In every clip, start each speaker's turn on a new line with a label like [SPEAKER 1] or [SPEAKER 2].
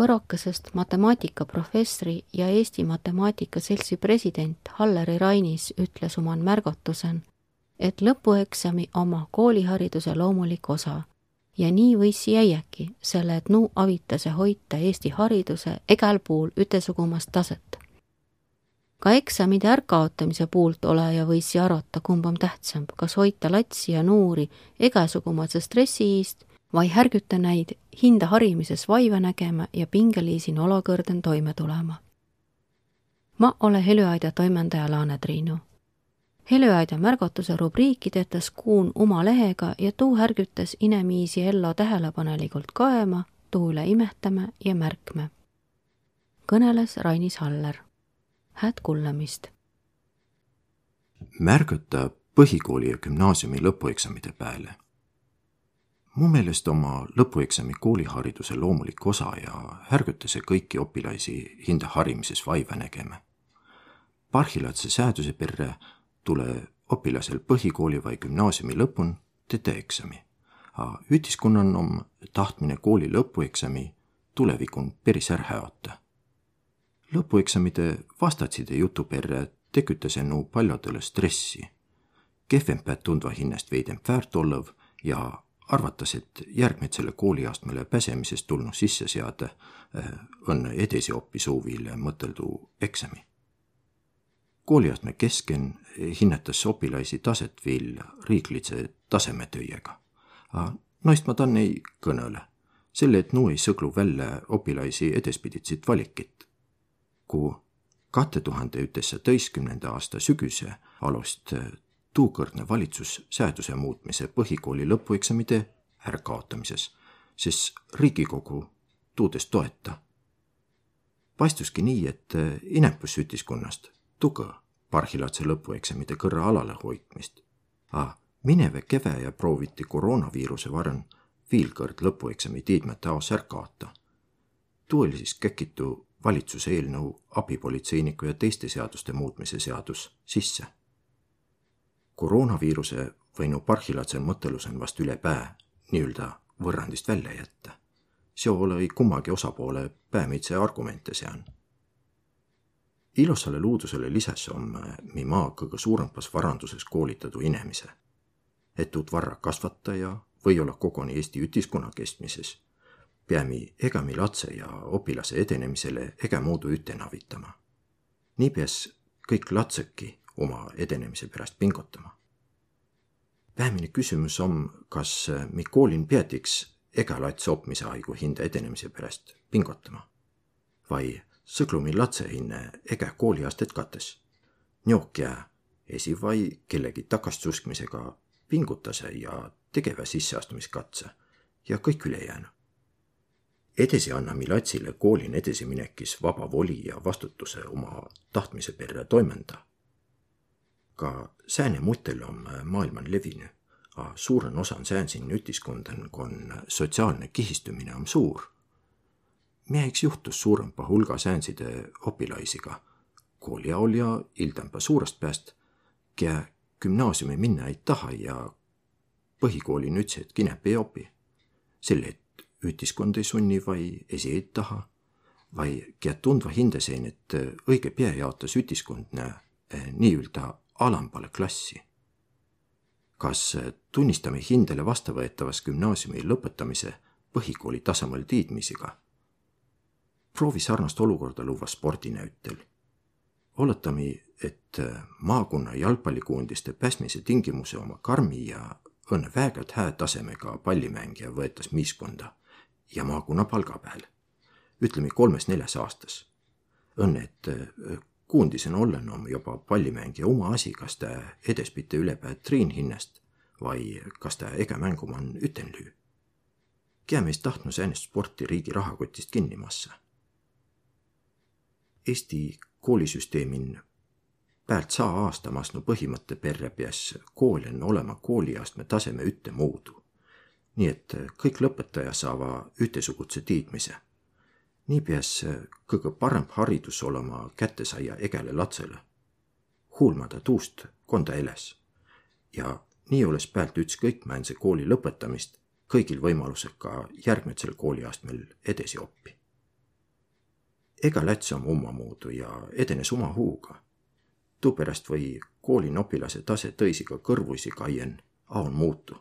[SPEAKER 1] võrokesest matemaatikaprofessori ja Eesti Matemaatika Seltsi president Halleri Rainis ütles oma märgutusen, et lõpueksami oma koolihariduse loomulik osa ja nii võis jäiäki, selle et nuu avitase hoita Eesti hariduse egal puul ütesugumast taset. ka eksamide ärkaotamise puult oleja võis arvata, kumb on tähtsam, kas hoita latsi ja nuuri egasugumase stressi eest vai härgüta näid hinda harimises vaiva nägema ja pingeliisin olukõrden toime tulema. ma ole Helüaida toimendaja Laane Triinu Helüaida märgatuse rubriiki tetas kuun oma lehega ja tuu härgitas inemiisi ello tähelepanelikult kaema, tuu üle imehtame ja märkme. kõneles Rainis Haller. hääd kuulamist.
[SPEAKER 2] märgata põhikooli ja gümnaasiumi lõpueksamide pääle. Mu meelest oma lõpueksami koolihariduse loomulik osa ja härguta see kõiki opilasi hinda harimises vaiva nägema. parhilatse sääduse perre tule õpilasel põhikooli või gümnaasiumi lõpun teete eksami. Ütiskonnan om tahtmine kooli lõpueksami tulevikun päris ära häota. lõpueksamide vastatside jutu perre tekütas ennu paljudele stressi. kehvempää tundva hinnast veidem väärt olev ja arvatas, et järgmitsele kooliastmele päsemisest tulnud sisse seada äh, õnne edasioppi suuvile mõteldu eksami kooliastme kesken hinnetas opilasi taset viil riiklitse tasemetöiega. A noist ma tann ei kõnõle, selle et nuu ei sõglu välja opilasi edespiditsit valikit. Ku kahe tuhande üheksateistkümnenda aasta sügise alust tuukõrdne valitsus seaduse muutmise põhikooli lõpueksamide ärakaotamises, sest Riigikogu tuudes toeta. paistuski nii, et inepus ütiskonnast tuge parhilatse lõpueksamide kõrra alale hoidmist. A mineve kevääjä prooviti koroonaviiruse varem viil kõrd lõpueksami tiidmete aos ära kaota. tuu oli siis käkitu valitsuse eelnõu abipolitseiniku ja teiste seaduste muutmise seadus sisse. Koroonaviiruse võinu parhilatse mõttelusen vast üle pää nii-öelda võrrandist välja jätta. see ole kummagi osapoole päämitse argumente sean ilosale luudusele lisas om mi maa kõige suuremas varanduses koolitadu inemise. et tuud varra kasvata ja või olla koguni Eesti ütiskonna kestmises, peami ega mi latse ja opilase edenemisele ega muudu üten avitama. nii peas kõik latseki oma edenemise pärast pingutama. peamine küsimus on, kas mi koolin peatiks ega lats opmise aigu hinda edenemise pärast pingutama vai sõglumi latsehinne ega kooliastet kates. Njook jää esi vai kellegi takastsuskmisega pingutase ja tegevä sisseastumiskatse ja kõik ülejäänu. edasi anname latsile koolin edasiminekis vaba voli ja vastutuse oma tahtmise perre toimenda. Ka sääne mutel on maailman levinü, a suuren osan säänsin ütiskondan, kon sotsiaalne kihistumine on suur meheks juhtus suurempa hulga säänside opilaisiga, kooliaol ja hildempa suurest pääst, kie gümnaasiumi minna ei taha ja põhikooli nüüdsed kinep ei opi. selle, et ütiskond ei sunni vai esi ei taha, vai kie tundva hindesein, et õige pea jaotas ütiskond nii-öelda alambale klassi. kas tunnistame hindele vastavõetavas gümnaasiumi lõpetamise põhikooli tasemel tiidmisega proovi sarnast olukorda luua spordinäitel. oletame, et maakonna jalgpallikoondiste pääsmise tingimuse oma karmi ja õnne väegalt hää tasemega pallimängija võetas meeskonda ja maakonna palga peal. ütleme kolmes-neljas aastas. õnne, et koondisena ollen on juba pallimängija oma asi, kas ta edespite ülepää triin hinnast vai kas ta ega mängumann ütenlüü. Kea meist tahtnud säänest sporti riigi rahakotist kinni massa Eesti koolisüsteemin päält saa aastamas no põhimõtte perre peas kool on olema kooliastme taseme ütemoodi. nii et kõik lõpetaja saava ütesuguse tiidmise. Nii peas kõige parem haridus olema kättesaia egale latsele. huulmada tuust konda eles. ja nii olles päält ükskõik määnse kooli lõpetamist kõigil võimalused ka järgmisel kooliastmel edasi oppi ega läts oma omamoodi ja edenes oma huuga. tuupärast või koolin opilase tase tõisiga kõrvuisi kaien, aon muutu.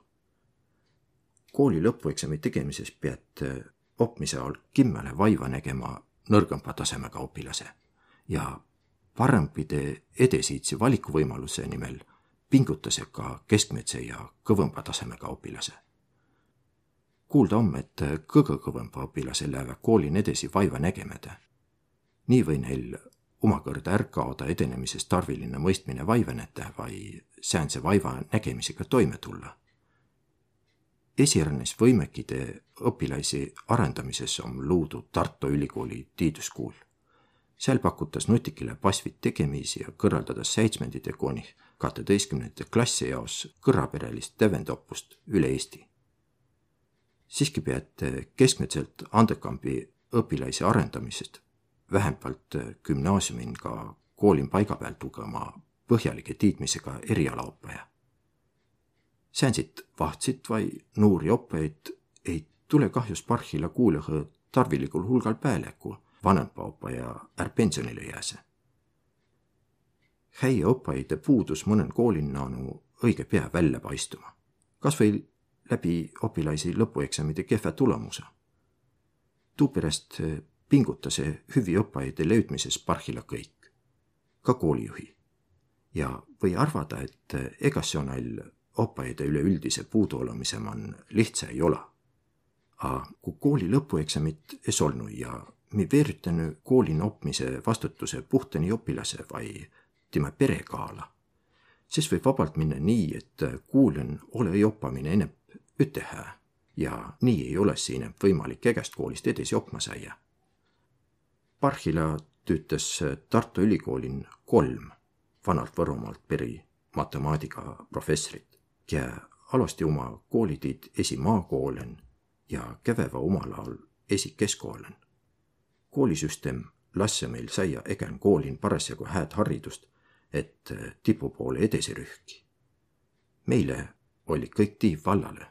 [SPEAKER 2] kooli lõpueksami tegemises pead opmise all kimmele vaiva nägema nõrgema tasemega opilase ja parempide edesiitsi valikuvõimaluse nimel pingutas ka keskmise ja kõvempa tasemega opilase. kuulda on, et kõige kõvempa õpilasel läheb koolin edasi vaiva nägemata. nii või neil omakorda ära kaoda edenemises tarviline mõistmine vaivenete või säänse vaiva nägemisega toime tulla. Esirenes võimekide õpilasi arendamises on luudud Tartu Ülikooli tiiduskuul seal pakutas nutikile pasvid tegemisi ja kõrvaldades seitsmendite kuni kaheteistkümnendate klassi jaos kõrraperelist tevendoppust üle Eesti. siiski peate keskmiselt andekambi õpilase arendamisest vähemalt gümnaasiumin ka koolin paiga peal tugema põhjalike tiidmisega erialaõppeja. Säänsit vahtsit vai nuuri oppeid ei tule kahjus parhilla kuulõhõ tarvilikul hulgal pääleku vanempa ja är pensionile jääse. häie õppeaide puudus mõnel koolinnanu õige pea välja paistuma, kas või läbi õpilasi lõpueksamide kehva tulemuse. tuupärast pingutas hüvi õppeaide leidmises parhilla kõik, ka koolijuhi. ja või arvata, et ega see on neil õppeaide üleüldise puuduolemise on lihtsa ei ole. A kui kooli lõpueksamit es olnud ja mi veeritänü koolin opmise vastutuse puhtani õpilase vai tema pere kaala, siis võib vabalt minna nii, et kuulen ole õppamine enep ütehää ja nii ei ole siin võimalik ägest koolist edasi õppima saia. Parhila töötas Tartu Ülikoolin kolm vanalt Võrumaalt peri matemaatika professorit ja alasti oma koolitiid esi maakoolen ja käveva omal ajal esi keskkoolen koolisüsteem lasse meil saia egen koolin parasjagu hääd haridust, et tipu poole edasi rühki. meile oli kõik tiiv vallale